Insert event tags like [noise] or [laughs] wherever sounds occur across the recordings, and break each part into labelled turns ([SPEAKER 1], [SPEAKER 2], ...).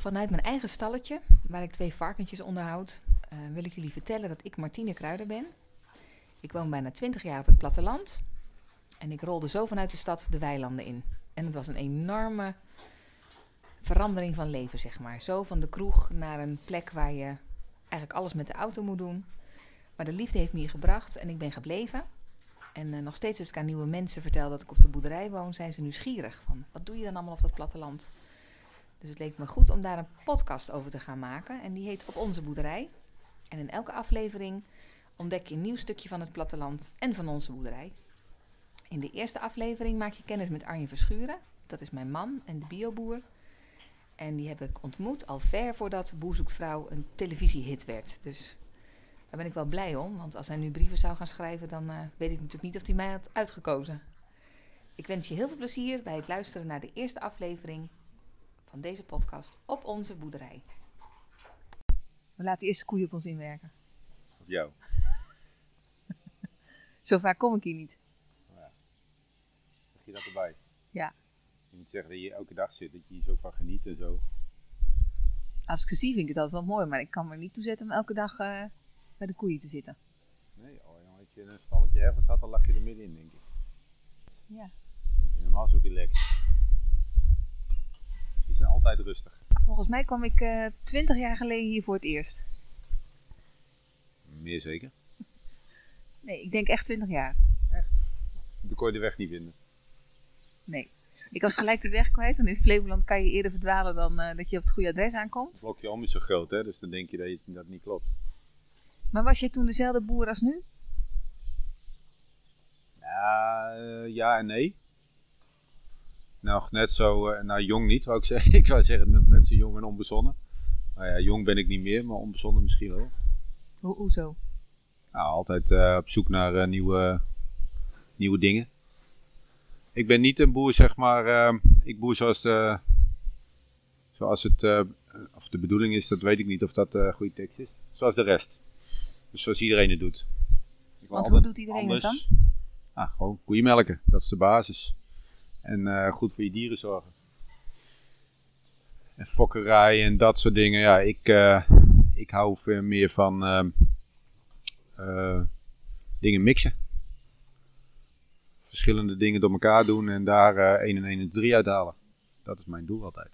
[SPEAKER 1] Vanuit mijn eigen stalletje, waar ik twee varkentjes onderhoud, eh, wil ik jullie vertellen dat ik Martine Kruider ben. Ik woon bijna 20 jaar op het platteland en ik rolde zo vanuit de stad de weilanden in. En het was een enorme verandering van leven, zeg maar. Zo van de kroeg naar een plek waar je eigenlijk alles met de auto moet doen. Maar de liefde heeft me hier gebracht en ik ben gebleven. En eh, nog steeds als ik aan nieuwe mensen vertel dat ik op de boerderij woon, zijn ze nieuwsgierig. Van, wat doe je dan allemaal op dat platteland? Dus het leek me goed om daar een podcast over te gaan maken. En die heet Op onze boerderij. En in elke aflevering ontdek je een nieuw stukje van het platteland en van onze boerderij. In de eerste aflevering maak je kennis met Arjen Verschuren. Dat is mijn man en de bioboer. En die heb ik ontmoet al ver voordat Boer een televisiehit werd. Dus daar ben ik wel blij om. Want als hij nu brieven zou gaan schrijven, dan eh, weet ik natuurlijk niet of hij mij had uitgekozen. Ik wens je heel veel plezier bij het luisteren naar de eerste aflevering van deze podcast op onze boerderij. We laten eerst de koeien op ons inwerken.
[SPEAKER 2] Op jou. [laughs]
[SPEAKER 1] Zo vaak kom ik hier niet.
[SPEAKER 2] Zeg je dat erbij?
[SPEAKER 1] Ja.
[SPEAKER 2] Je moet zeggen dat je elke dag zit, dat je hier zo van geniet en zo.
[SPEAKER 1] Als ik ze zie, vind ik het altijd wel mooi. Maar ik kan me er niet toe zetten om elke dag eh, bij de koeien te zitten.
[SPEAKER 2] Nee, oh jongen, als je in een stalletje Herford zat, dan lag je er middenin, denk ik.
[SPEAKER 1] Ja.
[SPEAKER 2] Dat je normaal zo relaxed. Altijd rustig.
[SPEAKER 1] Volgens mij kwam ik eh, twintig jaar geleden hier voor het eerst.
[SPEAKER 2] Meer zeker.
[SPEAKER 1] Nee, ik denk echt twintig jaar.
[SPEAKER 2] Dan kon je de weg niet vinden.
[SPEAKER 1] Nee. Ik was gelijk de weg kwijt. En in Flevoland kan je eerder verdwalen dan eh, dat je op het goede adres aankomt.
[SPEAKER 2] Het blokje om is zo groot, hè, dus dan denk je dat, je, dat niet klopt.
[SPEAKER 1] Maar was jij toen dezelfde boer als nu?
[SPEAKER 2] Ja, eh, ja en nee. Nog net zo, eh, nou jong niet, wou ik [laughs] zeggen. ik wou zeggen net, zo jong en onbezonnen. Nou ja, jong ben ik niet meer, maar onbezonnen misschien wel.
[SPEAKER 1] Ho hoezo?
[SPEAKER 2] Nou, altijd eh, op zoek naar eh, nieuwe, nieuwe dingen. Ik ben niet een boer, zeg maar. ik boer zoals, de, zoals het. of de bedoeling is, dat weet ik niet of dat een goede tekst is. Zoals de rest. Dus zoals iedereen het doet. Ik
[SPEAKER 1] Want hoe doet iedereen het dan?
[SPEAKER 2] Ah, gewoon koeien melken. Dat is de basis. En eh, goed voor je dieren zorgen. En fokkerij en dat soort dingen. Ja, ik, eh, ik hou veel meer van ehm, eh, dingen mixen. Verschillende dingen door elkaar doen en daar eh 1 en 1 en 3 uithalen. Dat is mijn doel altijd.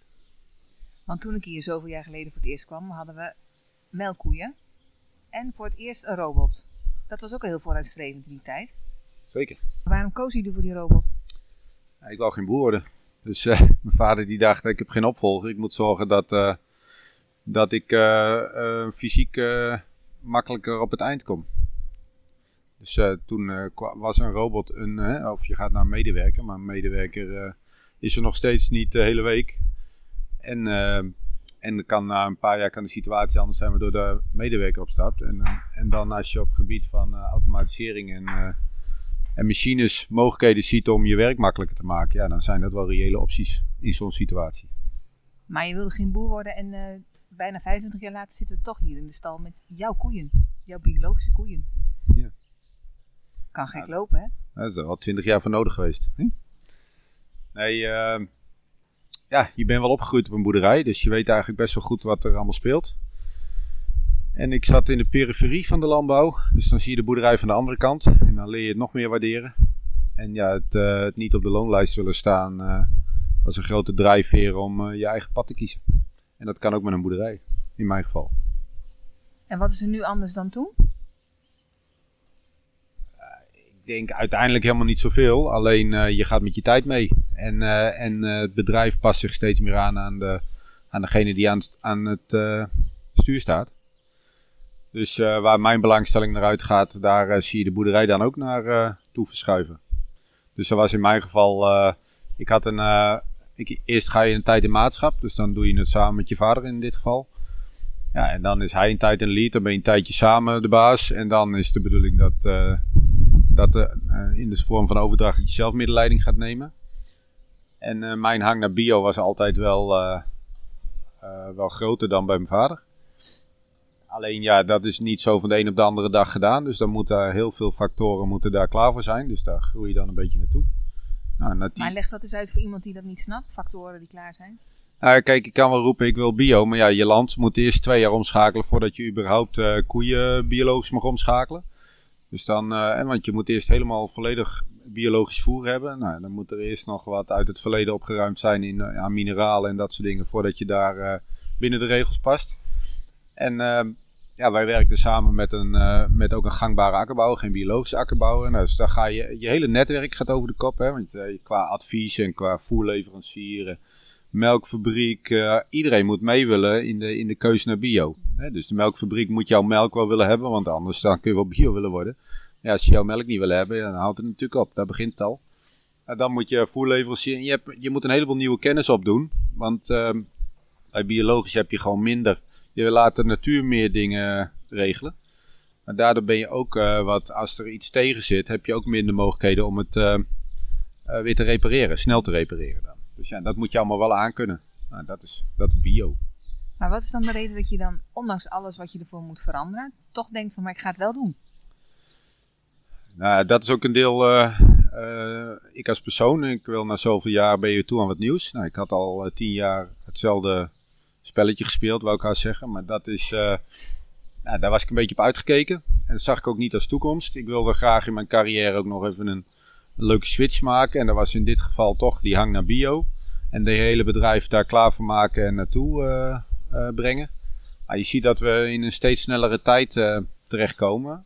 [SPEAKER 1] Want toen ik hier zoveel jaar geleden voor het eerst kwam, hadden we melkkoeien. En voor het eerst een robot. Dat was ook al heel vooruitstrevend in die tijd.
[SPEAKER 2] Zeker.
[SPEAKER 1] Waarom koos jullie voor die robot?
[SPEAKER 2] Ik wou geen boer worden. Dus eh, [laughs] mijn vader die dacht, ik heb geen opvolger. Ik moet zorgen dat, eh, dat ik eh, fysiek makkelijker op het eind kom. Dus toen was een robot een, of je gaat naar een medewerker, maar een medewerker is er nog steeds niet de hele week. En, en kan na een paar jaar kan de situatie anders zijn waardoor de medewerker opstapt. En, en dan als je op het gebied van automatisering en en machines mogelijkheden ziet om je werk makkelijker te maken, ja, dan zijn dat wel reële opties in zo'n situatie.
[SPEAKER 1] Maar je wilde geen boer worden en eh, bijna 25 jaar later zitten we toch hier in de stal met jouw koeien. Jouw biologische koeien.
[SPEAKER 2] Ja.
[SPEAKER 1] Kan gek
[SPEAKER 2] Ja.
[SPEAKER 1] lopen, hè?
[SPEAKER 2] Daar is er al twintig jaar voor nodig geweest. Hm? Nee, ehm, ja, je bent wel opgegroeid op een boerderij, dus je weet eigenlijk best wel goed wat er allemaal speelt. En ik zat in de periferie van de landbouw, dus dan zie je de boerderij van de andere kant en dan leer je het nog meer waarderen. En ja, het, eh, het niet op de loonlijst willen staan eh, was een grote drijfveer om eh, je eigen pad te kiezen. En dat kan ook met een boerderij, in mijn geval.
[SPEAKER 1] En wat is er nu anders dan toen?
[SPEAKER 2] Ik denk uiteindelijk helemaal niet zoveel. Alleen je gaat met je tijd mee. En, en het bedrijf past zich steeds meer aan aan, de, aan degene die aan, het- aan het stuur staat. Dus eh, waar mijn belangstelling naar uitgaat, daar eh, zie je de boerderij dan ook naar eh, toe verschuiven. Dus dat was in mijn geval. ik had een. ik, eerst ga je een tijd in maatschap. Dus dan doe je het samen met je vader in dit geval. Ja, en dan is hij een tijd in lead. Dan ben je een tijdje samen de baas. En dan is de bedoeling dat. dat in de vorm van overdracht dat je zelf middenleiding gaat nemen. En mijn hang naar bio was altijd wel, wel groter dan bij mijn vader. Alleen ja, dat is niet zo van de een op de andere dag gedaan. Dus dan moeten daar heel veel factoren moeten daar klaar voor zijn. Dus daar groei je dan een beetje naartoe. Nou, na
[SPEAKER 1] Maar leg dat eens uit voor iemand die dat niet snapt. Factoren die klaar zijn.
[SPEAKER 2] Nou, kijk, ik kan wel roepen, ik wil bio. Maar ja, je land moet eerst twee jaar omschakelen voordat je überhaupt uh, koeien biologisch mag omschakelen. Dus dan, uh, want je moet eerst helemaal volledig biologisch voer hebben. Nou, dan moet er eerst nog wat uit het verleden opgeruimd zijn in, uh, aan mineralen en dat soort dingen. Voordat je daar binnen de regels past. En ehm, ja, wij werken samen met, een, met ook een gangbare akkerbouwer, geen biologische akkerbouwer. Nou, dus dan ga je, je hele netwerk gaat over de kop. Hè, want qua advies en qua voerleverancieren melkfabriek, uh, iedereen moet mee willen in de, in de keuze naar bio. dus de melkfabriek moet jouw melk wel willen hebben, want anders dan kun je wel bio willen worden. Ja, als je jouw melk niet wil hebben, dan houdt het natuurlijk op. Daar begint het al. dan moet je voerleverancier. Je, hebt, je moet een heleboel nieuwe kennis opdoen. Want uh, bij biologisch heb je gewoon minder. Je laat de natuur meer dingen regelen. Maar daardoor ben je ook uh, wat, als er iets tegen zit, heb je ook minder mogelijkheden om het uh, weer te repareren, snel te repareren dan. Dus ja, dat moet je allemaal wel aankunnen. Nou, dat, is, dat is bio.
[SPEAKER 1] Maar wat is dan de reden dat je dan, ondanks alles wat je ervoor moet veranderen, toch denkt van, maar ik ga het wel doen?
[SPEAKER 2] Nou, dat is ook een deel, ik als persoon, ik wil na zoveel jaar ben je toe aan wat nieuws. Nou, ik had al tien jaar hetzelfde spelletje gespeeld, wou ik haar zeggen. Maar dat is, nou, daar was ik een beetje op uitgekeken. En dat zag ik ook niet als toekomst. Ik wilde graag in mijn carrière ook nog even een leuke switch maken. En dat was in dit geval toch die hang naar bio. En de hele bedrijf daar klaar voor maken en naartoe uh, uh, brengen. Maar je ziet dat we in een steeds snellere tijd terechtkomen.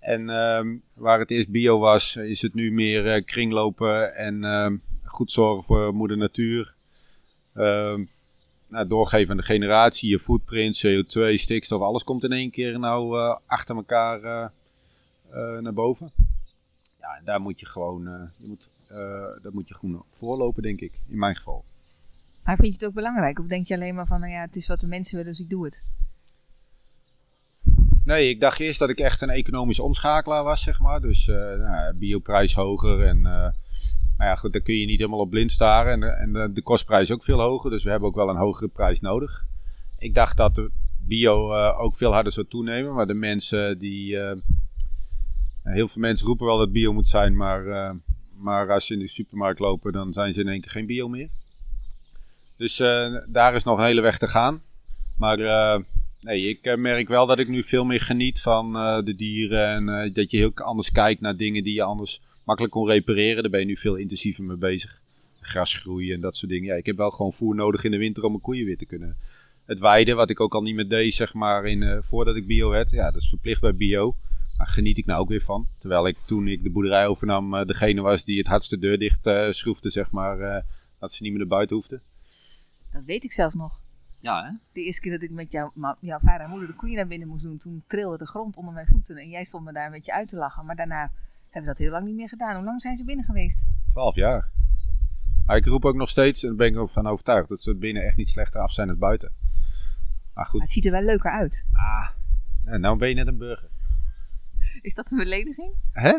[SPEAKER 2] En ehm, waar het eerst bio was, is het nu meer kringlopen en ehm, goed zorgen voor moeder natuur. Ehm, nou, doorgeven aan de generatie, je footprint, CO2, stikstof, alles komt in één keer nou achter elkaar naar boven en daar moet je gewoon, je moet, daar moet je gewoon voorlopen, denk ik, in mijn geval.
[SPEAKER 1] Maar vind je het ook belangrijk? Of denk je alleen maar van, nou ja, het is wat de mensen willen, dus ik doe het?
[SPEAKER 2] Nee, ik dacht eerst dat ik echt een economische omschakelaar was, zeg maar. Dus nou, bioprijs hoger en... Nou ja, goed, daar kun je niet helemaal op blind staren. En, en de, kostprijs is ook veel hoger, dus we hebben ook wel een hogere prijs nodig. Ik dacht dat de bio ook veel harder zou toenemen, maar de mensen die, heel veel mensen roepen wel dat bio moet zijn, maar, maar als ze in de supermarkt lopen, dan zijn ze in één keer geen bio meer. Dus daar is nog een hele weg te gaan. Maar nee, ik merk wel dat ik nu veel meer geniet van de dieren. En dat je heel anders kijkt naar dingen die je anders makkelijk kon repareren. Daar ben je nu veel intensiever mee bezig. Gras groeien en dat soort dingen. Ja, ik heb wel gewoon voer nodig in de winter om mijn koeien weer te kunnen. Het weiden, wat ik ook al niet meer deed, zeg maar, in, voordat ik bio werd. Ja, dat is verplicht bij bio. Daar geniet ik nou ook weer van. Terwijl ik toen ik de boerderij overnam, uh, degene was die het hardste deur dicht uh, schroefde, zeg maar. Uh, dat ze niet meer naar buiten hoefden.
[SPEAKER 1] Dat weet ik zelfs nog.
[SPEAKER 2] Ja, hè?
[SPEAKER 1] De eerste keer dat ik met jou, jouw vader en moeder de koeien naar binnen moest doen, toen trilde de grond onder mijn voeten. En jij stond me daar een beetje uit te lachen. Maar daarna hebben dat heel lang niet meer gedaan. Hoe lang zijn ze binnen geweest?
[SPEAKER 2] Twaalf jaar. Maar ik roep ook nog steeds, en daar ben ik ook van overtuigd, dat ze binnen echt niet slechter af zijn dan buiten. Maar goed. Maar
[SPEAKER 1] het ziet er wel leuker uit.
[SPEAKER 2] Ah, nou ben je net een burger.
[SPEAKER 1] Is dat een belediging?
[SPEAKER 2] Hè?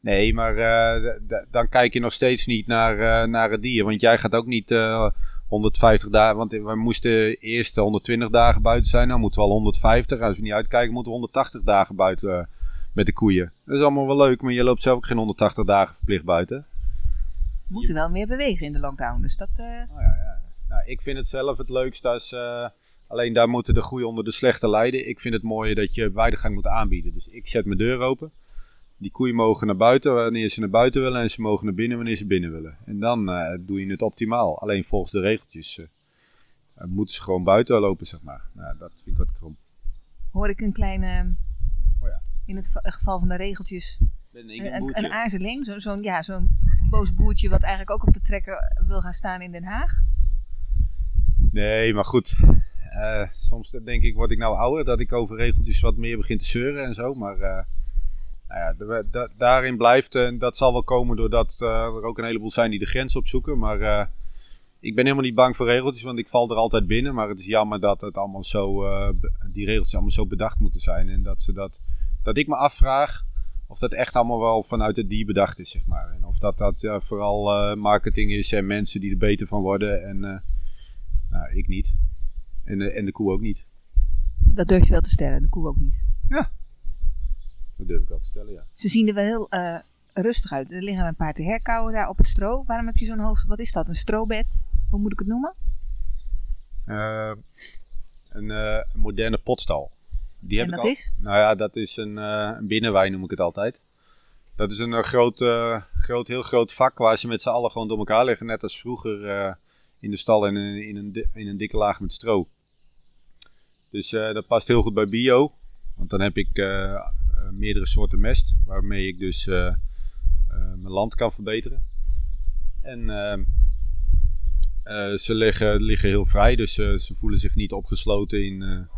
[SPEAKER 2] Nee, maar uh, dan kijk je nog steeds niet naar, uh, naar het dier. Want jij gaat ook niet uh, eh, 150 dagen. Want we moesten eerst 120 dagen buiten zijn. Nou moeten we al 150. Als we niet uitkijken, moeten we 180 dagen buiten met de koeien. Dat is allemaal wel leuk, maar je loopt zelf ook geen 180 dagen verplicht buiten.
[SPEAKER 1] We moeten wel meer bewegen in de lockdown. Dus dat. Oh,
[SPEAKER 2] ja, ja. Nou, ik vind het zelf het leukst als Alleen daar moeten de goede onder de slechte lijden. Ik vind het mooier dat je weidegang moet aanbieden. Dus ik zet mijn deur open. Die koeien mogen naar buiten wanneer ze naar buiten willen. En ze mogen naar binnen wanneer ze binnen willen. En dan uh, doe je het optimaal. Alleen volgens de regeltjes uh, moeten ze gewoon buiten lopen, zeg maar. Nou, dat vind ik wat krom.
[SPEAKER 1] Hoor ik een kleine... In het geval van de regeltjes... Een, een, een, aarzeling. Zo'n zo ja, zo'n boos boertje wat eigenlijk ook op de trekker wil gaan staan in Den Haag.
[SPEAKER 2] Nee, maar goed. Uh, soms denk ik, word ik nou ouder, dat ik over regeltjes wat meer begin te zeuren en zo. Maar uh, nou ja, daarin blijft, en dat zal wel komen doordat uh, er ook een heleboel zijn die de grens opzoeken. Maar ik ben helemaal niet bang voor regeltjes, want ik val er altijd binnen. Maar het is jammer dat het allemaal zo, die regeltjes allemaal zo bedacht moeten zijn. En dat, ze dat, dat ik me afvraag of dat echt allemaal wel vanuit het dier bedacht is, zeg maar. En of dat, dat vooral marketing is en mensen die er beter van worden. En nou, ik niet. En de, en de koe ook niet.
[SPEAKER 1] Dat durf je wel te stellen, de koe ook niet.
[SPEAKER 2] Ja, dat durf ik wel te stellen, ja.
[SPEAKER 1] Ze zien er wel heel rustig uit. Er liggen een paar te herkauwen daar op het stro. Waarom heb je zo'n hoog... Wat is dat, een strobed? Hoe moet ik het noemen?
[SPEAKER 2] Eh, een, eh, een moderne potstal. Die
[SPEAKER 1] En
[SPEAKER 2] ik
[SPEAKER 1] dat
[SPEAKER 2] al-
[SPEAKER 1] is?
[SPEAKER 2] Nou ja, dat is een, eh, een binnenwijn noem ik het altijd. Dat is een eh, groot, eh, groot, heel groot vak waar ze met z'n allen gewoon door elkaar liggen. Net als vroeger in de stal in een, in, een, in een dikke laag met stro. Dus dat past heel goed bij bio. Want dan heb ik meerdere soorten mest. Waarmee ik dus mijn land kan verbeteren. En ehm, eh, ze liggen, liggen heel vrij. Dus ze voelen zich niet opgesloten in,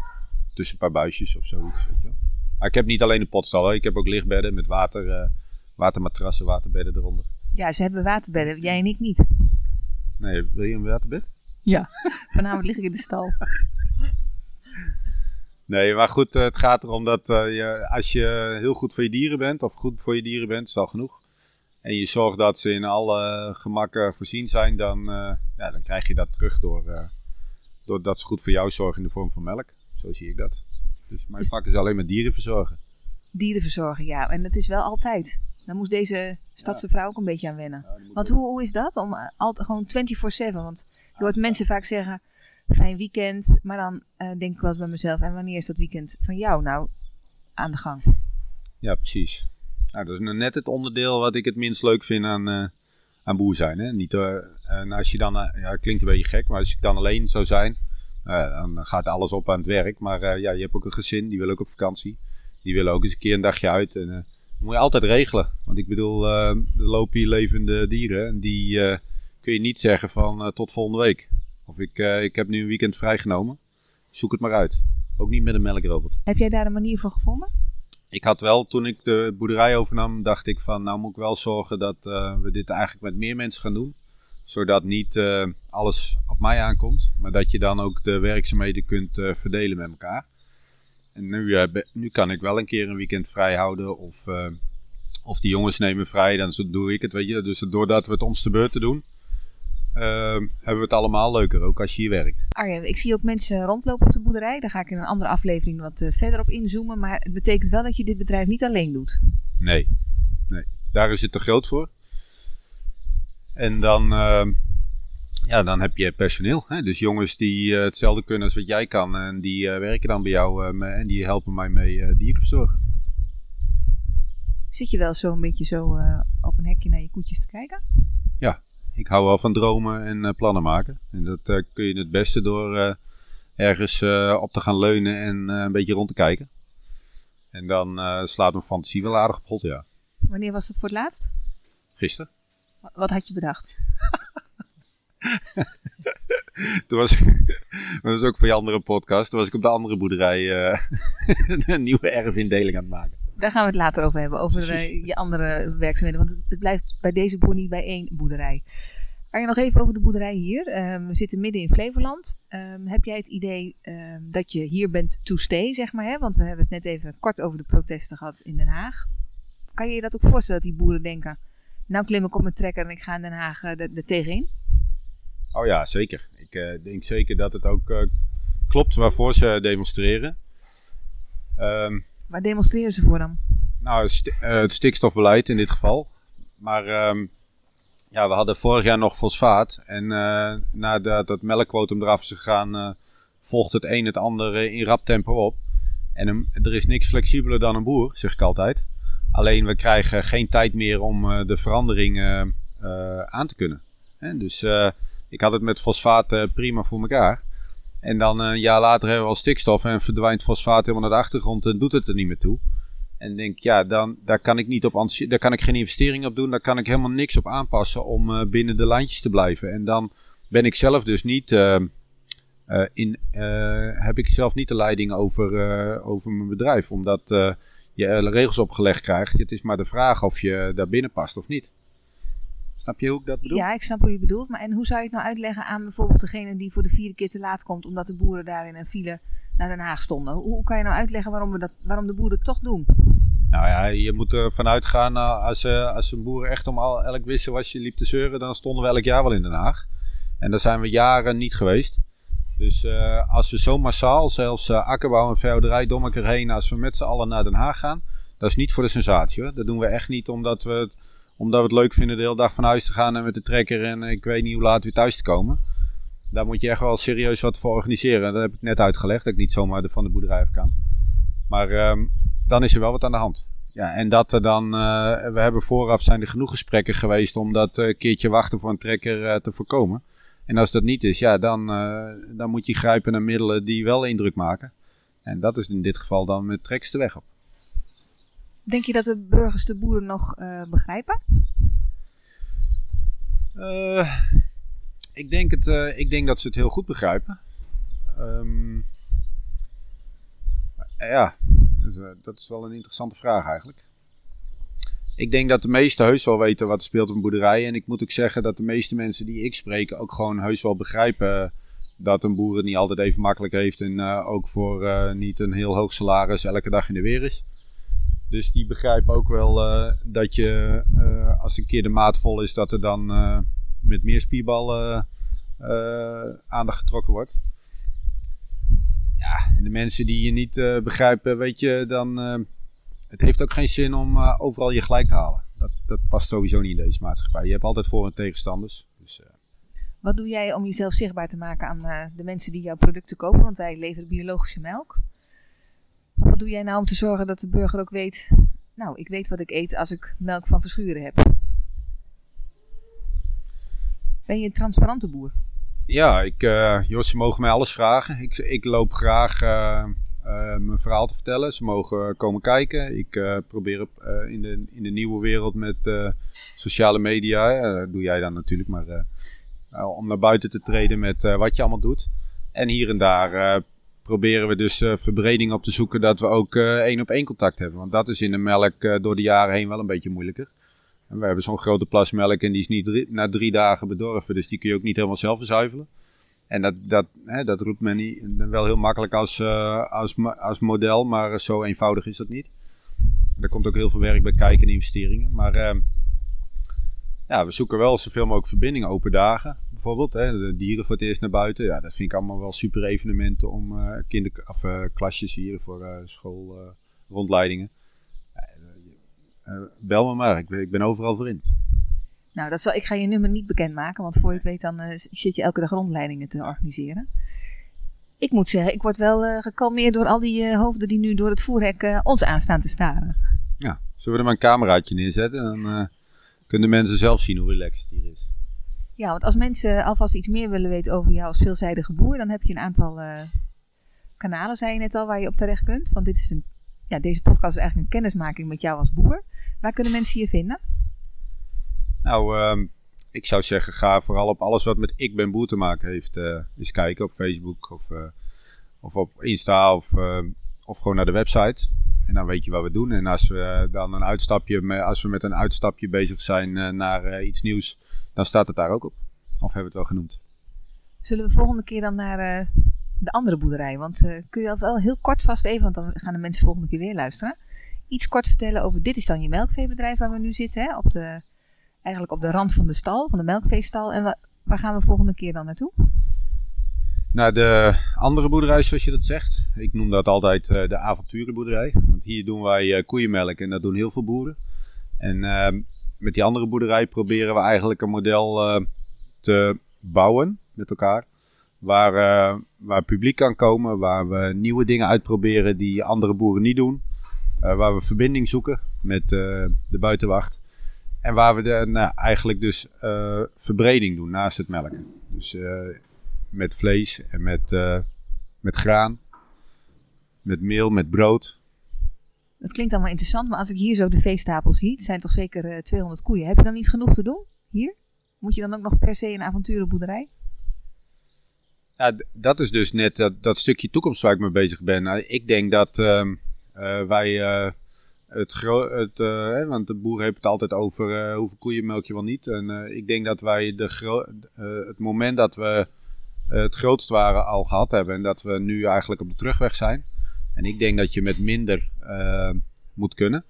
[SPEAKER 2] tussen een paar buisjes of zoiets. Weet je wel. Maar ik heb niet alleen een potstal. Hoor. Ik heb ook lichtbedden met water, eh, watermatrassen, waterbedden eronder.
[SPEAKER 1] Ja, ze hebben waterbedden. Jij en ik niet.
[SPEAKER 2] Nee, wil je een waterbed? [laughs]
[SPEAKER 1] Vanavond lig ik in de stal.
[SPEAKER 2] Nee, maar goed, eh, het gaat erom dat eh, je, als je heel goed voor je dieren bent, of goed voor je dieren bent, is al genoeg. En je zorgt dat ze in alle gemakken voorzien zijn, dan, ja, dan krijg je dat terug door, eh, doordat ze goed voor jou zorgen in de vorm van melk. Zo zie ik dat. Dus mijn
[SPEAKER 1] Dus-
[SPEAKER 2] vak is alleen maar dieren verzorgen.
[SPEAKER 1] Dieren verzorgen, ja. En dat is wel altijd. Daar moest deze stadse vrouw ook een beetje aan wennen. Want hoe, hoe is dat? Om eh, altijd gewoon 24-7. Want je hoort mensen vaak zeggen: fijn weekend. Maar dan eh, denk ik wel eens bij mezelf: en wanneer is dat weekend van jou nou aan de gang?
[SPEAKER 2] Ja, precies. Nou, dat is nou net het onderdeel wat ik het minst leuk vind aan, eh, aan boer zijn. Hè? Niet, en als je dan, ja, het klinkt een beetje gek, maar als ik dan alleen zou zijn, dan gaat alles op aan het werk. Maar eh, ja, je hebt ook een gezin, die wil ook op vakantie. Die willen ook eens een keer een dagje uit. En, eh, dat moet je altijd regelen. Want ik bedoel, eh, er lopen hier levende dieren. En die eh, kun je niet zeggen van eh, tot volgende week. Of ik, eh, ik heb nu een weekend vrijgenomen. Zoek het maar uit. Ook niet met een melkrobot.
[SPEAKER 1] Heb jij daar een manier voor gevonden?
[SPEAKER 2] Ik had wel, toen ik de boerderij overnam, dacht ik van, nou moet ik wel zorgen dat eh, we dit eigenlijk met meer mensen gaan doen. Zodat niet eh, alles op mij aankomt, maar dat je dan ook de werkzaamheden kunt eh, verdelen met elkaar. En nu, eh, nu kan ik wel een keer een weekend vrij houden of, of die jongens nemen vrij, dan doe ik het, weet je. Dus doordat we het ons te beurten doen, eh, hebben we het allemaal leuker, ook als je hier werkt.
[SPEAKER 1] Arjen, ik zie ook mensen rondlopen op de boerderij. Daar ga ik in een andere aflevering wat verder op inzoomen. Maar het betekent wel dat je dit bedrijf niet alleen doet.
[SPEAKER 2] Nee, nee. Daar is het te groot voor. En dan, ehm, ja, dan heb je personeel. Hè? Dus jongens die eh, hetzelfde kunnen als wat jij kan. En die eh, werken dan bij jou eh, me- en die helpen mij mee eh, dieren verzorgen.
[SPEAKER 1] Zit je wel zo een beetje zo op een hekje naar je koetjes te kijken?
[SPEAKER 2] Ik hou wel van dromen en plannen maken. En dat kun je het beste door ergens op te gaan leunen en een beetje rond te kijken. En dan slaat mijn fantasie wel aardig op hot, ja.
[SPEAKER 1] Wanneer was dat voor het laatst?
[SPEAKER 2] Gisteren.
[SPEAKER 1] Wa- Wat had je bedacht? [laughs]
[SPEAKER 2] Toen was, dat was ook voor je andere podcast. Toen was ik op de andere boerderij eh, [laughs] een nieuwe erfindeling aan het maken.
[SPEAKER 1] Daar gaan we het later over hebben, over eh, je andere werkzaamheden. Want het, het blijft bij deze boer niet bij één boerderij. Arjen, nog even over de boerderij hier. Ehm, we zitten midden in Flevoland. Ehm, heb jij het idee ehm, dat je hier bent to stay, zeg maar? Hè? Want we hebben het net even kort over de protesten gehad in Den Haag. Kan je je dat ook voorstellen dat die boeren denken... Nou klim ik op mijn trekker en ik ga in Den Haag eh, er er tegenin?
[SPEAKER 2] Oh ja, zeker. Ik eh, denk zeker dat het ook eh, klopt waarvoor ze demonstreren. Ehm,
[SPEAKER 1] Waar demonstreren ze voor dan?
[SPEAKER 2] nou, eh, het stikstofbeleid in dit geval. Maar ehm, ja, we hadden vorig jaar nog fosfaat. En eh, nadat dat melkquotum eraf is gegaan, eh, volgt het een het ander eh, in rap tempo op. En een- er is niks flexibeler dan een boer, zeg ik altijd. Alleen we krijgen geen tijd meer om eh, de verandering eh, eh, aan te kunnen. Hè, dus ik had het met fosfaat prima voor elkaar. En dan een jaar later hebben we al stikstof en verdwijnt fosfaat helemaal naar de achtergrond en doet het er niet meer toe. En denk, ja, dan, daar kan ik niet op daar kan ik geen investering op doen, daar kan ik helemaal niks op aanpassen om binnen de lijntjes te blijven. En dan ben ik zelf dus niet, in, heb ik zelf niet de leiding over, over mijn bedrijf, omdat je eh, regels opgelegd krijgt. Het is maar de vraag of je daar binnen past of niet. Snap je hoe ik dat bedoel?
[SPEAKER 1] Ja, ik snap hoe je bedoelt. Maar en hoe zou je het nou uitleggen aan bijvoorbeeld degene die voor de vierde keer te laat komt... omdat de boeren daar in een file naar Den Haag stonden? Hoe, hoe kan je nou uitleggen waarom, we dat, waarom de boeren het toch doen?
[SPEAKER 2] Nou ja, je moet ervan uitgaan, uh, als, uh, als een boer echt om al, elk wisselwasje liep te zeuren, dan stonden we elk jaar wel in Den Haag. En daar zijn we jaren niet geweest. Dus uh, als we zo massaal, zelfs uh, akkerbouw en veehouderij door elkaar heen, als we met z'n allen naar Den Haag gaan, dat is niet voor de sensatie hoor. Dat doen we echt niet omdat we het, omdat we het leuk vinden de hele dag van huis te gaan en met de trekker en ik weet niet hoe laat weer thuis te komen. daar moet je echt wel serieus wat voor organiseren. Dat heb ik net uitgelegd, dat ik niet zomaar de, van de boerderij af kan. Maar ehm, dan is er wel wat aan de hand. Ja, en dat er dan, uh, we hebben vooraf zijn er genoeg gesprekken geweest om dat uh, keertje wachten voor een trekker te voorkomen. En als dat niet is, ja, dan, dan moet je grijpen naar middelen die wel indruk maken. En dat is in dit geval dan met treks de weg op.
[SPEAKER 1] Denk je dat de burgers de boeren nog begrijpen?
[SPEAKER 2] ik, denk het, ik denk dat ze het heel goed begrijpen. Um, ja, dus, dat is wel een interessante vraag eigenlijk. Ik denk dat de meesten heus wel weten wat er speelt op een boerderij. En ik moet ook zeggen dat de meeste mensen die ik spreek ook gewoon heus wel begrijpen dat een boer het niet altijd even makkelijk heeft. En uh, ook voor uh, niet een heel hoog salaris elke dag in de weer is. Dus die begrijpen ook wel dat je als een keer de maat vol is, dat er dan met meer spierballen aandacht getrokken wordt. Ja, en de mensen die je niet begrijpen, weet je, dan. Het heeft ook geen zin om uh, overal je gelijk te halen. Dat, dat past sowieso niet in deze maatschappij. Je hebt altijd voor- en tegenstanders. Dus,
[SPEAKER 1] Wat doe jij om jezelf zichtbaar te maken aan de mensen die jouw producten kopen? Want wij leveren biologische melk. Wat doe jij nou om te zorgen dat de burger ook weet. Nou, ik weet wat ik eet als ik melk van verschuren heb. Ben je een transparante boer?
[SPEAKER 2] Ja, ik, joh, ze mogen mij alles vragen. Ik, ik loop graag mijn verhaal te vertellen. Ze mogen komen kijken. Ik probeer in, de, in de nieuwe wereld met sociale media, doe jij dan natuurlijk, maar om naar buiten te treden met wat je allemaal doet. En hier en daar proberen we dus verbreding op te zoeken dat we ook één op één contact hebben. Want dat is in de melk door de jaren heen wel een beetje moeilijker. En we hebben zo'n grote plas melk en die is niet na drie dagen bedorven. Dus die kun je ook niet helemaal zelf verzuivelen. En dat, dat, hè, dat roept men niet, wel heel makkelijk als, uh, als, als model, maar zo eenvoudig is dat niet. Er komt ook heel veel werk bij kijken en investeringen. Maar uh, ja, we zoeken wel zoveel mogelijk verbindingen. Open dagen bijvoorbeeld. Hè, de dieren voor het eerst naar buiten. Ja, dat vind ik allemaal wel super evenementen om uh, of, klasjes hier voor schoolrondleidingen. Uh, bel me maar, ik, ik, ben overal voor in.
[SPEAKER 1] Nou, dat zal, ik ga je nummer niet bekendmaken, want voor je het weet dan uh, zit je elke dag rondleidingen te organiseren. Ik moet zeggen, ik word wel uh, gekalmeerd door al die hoofden die nu door het voerhek ons aanstaan te staren.
[SPEAKER 2] Ja, zullen we er maar een cameraatje neerzetten? Dan kunnen mensen zelf zien hoe relaxed het hier is.
[SPEAKER 1] Ja, want als mensen alvast iets meer willen weten over jou als veelzijdige boer, dan heb je een aantal kanalen, zei je net al, waar je op terecht kunt. Want dit is een, ja, deze podcast is eigenlijk een kennismaking met jou als boer. Waar kunnen mensen je vinden?
[SPEAKER 2] Nou, uh, ik zou zeggen, ga vooral op alles wat met Ik Ben Boer te maken heeft, uh, eens kijken op Facebook of, uh, of op Insta of, uh, of gewoon naar de website. En dan weet je wat we doen. En als we dan een uitstapje, als we met een uitstapje bezig zijn naar iets nieuws, dan staat het daar ook op. Of hebben we het wel genoemd?
[SPEAKER 1] Zullen we volgende keer dan naar de andere boerderij? Want kun je wel heel kort vast even, want dan gaan de mensen volgende keer weer luisteren iets kort vertellen over, dit is dan je melkveebedrijf waar we nu zitten, hè? Op de, eigenlijk op de rand van de stal, van de melkveestal. En wa waar gaan we volgende keer dan naartoe?
[SPEAKER 2] Naar de andere boerderij, zoals je dat zegt. Ik noem dat altijd uh, de avonturenboerderij. Want hier doen wij uh, koeienmelk en dat doen heel veel boeren. En uh, met die andere boerderij proberen we eigenlijk een model te bouwen met elkaar. Waar, waar publiek kan komen, waar we nieuwe dingen uitproberen die andere boeren niet doen. Waar we verbinding zoeken met de buitenwacht. En waar we de, nou, eigenlijk dus uh, verbreding doen naast het melken. Dus met vlees en met, met graan, met meel, met brood.
[SPEAKER 1] Dat klinkt allemaal interessant, maar als ik hier zo de veestapel zie, het zijn toch zeker 200 koeien. Heb je dan niet genoeg te doen hier? Moet je dan ook nog per se een avonturenboerderij?
[SPEAKER 2] Ja, dat is dus net dat, dat stukje toekomst waar ik mee bezig ben. Nou, ik denk dat uh, wij het, het uh, want de boer heeft het altijd over hoeveel koeien melk je wel niet. En ik denk dat wij de het moment dat we het grootst waren al gehad hebben en dat we nu eigenlijk op de terugweg zijn. En ik denk dat je met minder moet kunnen.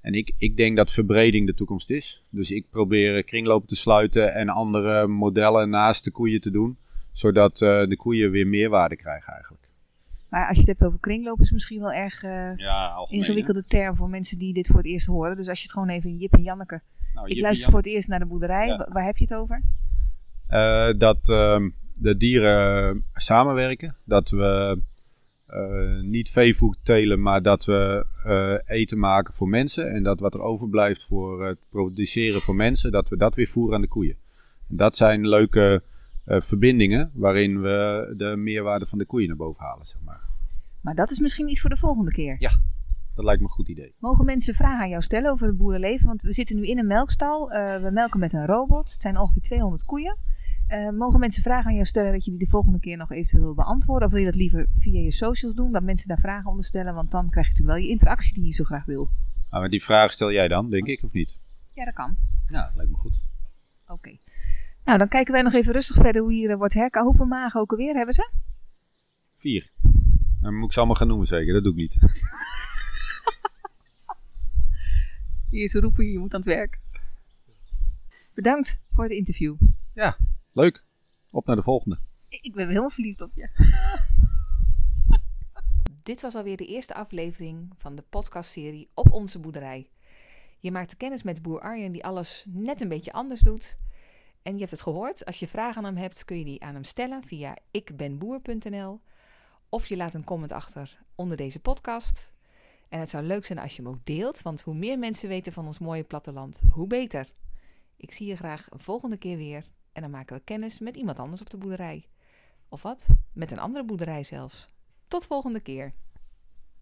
[SPEAKER 2] En ik, ik denk dat verbreding de toekomst is. Dus ik probeer kringlopen te sluiten en andere modellen naast de koeien te doen. Zodat de koeien weer meerwaarde krijgen eigenlijk.
[SPEAKER 1] Maar als je het hebt over kringlopen is misschien wel erg uh, ja, ingewikkelde term voor mensen die dit voor het eerst horen. Dus als je het gewoon even Jip en Janneke. Nou, ik luister voor het eerst naar de boerderij. Waar heb je het over?
[SPEAKER 2] Uh, dat, uh, de dieren samenwerken. Dat we eh, niet veevoer telen, maar dat we eh, eten maken voor mensen. En dat wat er overblijft voor het produceren voor mensen, dat we dat weer voeren aan de koeien. En dat zijn leuke eh, verbindingen waarin we de meerwaarde van de koeien naar boven halen, zeg maar.
[SPEAKER 1] Maar dat is misschien iets voor de volgende keer.
[SPEAKER 2] Ja. Dat lijkt me een goed idee.
[SPEAKER 1] Mogen mensen vragen aan jou stellen over het boerenleven? Want we zitten nu in een melkstal. we melken met een robot. Het zijn ongeveer 200 koeien. Uh, mogen mensen vragen aan jou stellen dat je die de volgende keer nog eventueel wil beantwoorden? Of wil je dat liever via je socials doen, dat mensen daar vragen onder stellen? Want dan krijg je natuurlijk wel je interactie die je zo graag wil.
[SPEAKER 2] Ah, maar die vraag stel jij dan, denk ik, of niet?
[SPEAKER 1] Ja, dat kan.
[SPEAKER 2] Nou, dat lijkt me goed.
[SPEAKER 1] Oké. Nou, dan kijken wij nog even rustig verder hoe hier uh, wordt herka. Hoeveel magen ook alweer hebben ze?
[SPEAKER 2] Vier. Dan moet ik ze allemaal gaan noemen zeker, dat doe ik niet. [laughs]
[SPEAKER 1] hier ze roepen, je moet aan het werk. Bedankt voor het interview.
[SPEAKER 2] Ja, leuk. Op naar de volgende.
[SPEAKER 1] Ik ben helemaal verliefd op je. [laughs] Dit was alweer de eerste aflevering van de podcastserie Op Onze Boerderij. Je maakt kennis met boer Arjen die alles net een beetje anders doet. En je hebt het gehoord, als je vragen aan hem hebt kun je die aan hem stellen via ikbenboer.nl of je laat een comment achter onder deze podcast. En het zou leuk zijn als je hem ook deelt, want hoe meer mensen weten van ons mooie platteland, hoe beter. Ik zie je graag een volgende keer weer en dan maken we kennis met iemand anders op de boerderij. Of wat? Met een andere boerderij zelfs. Tot volgende keer.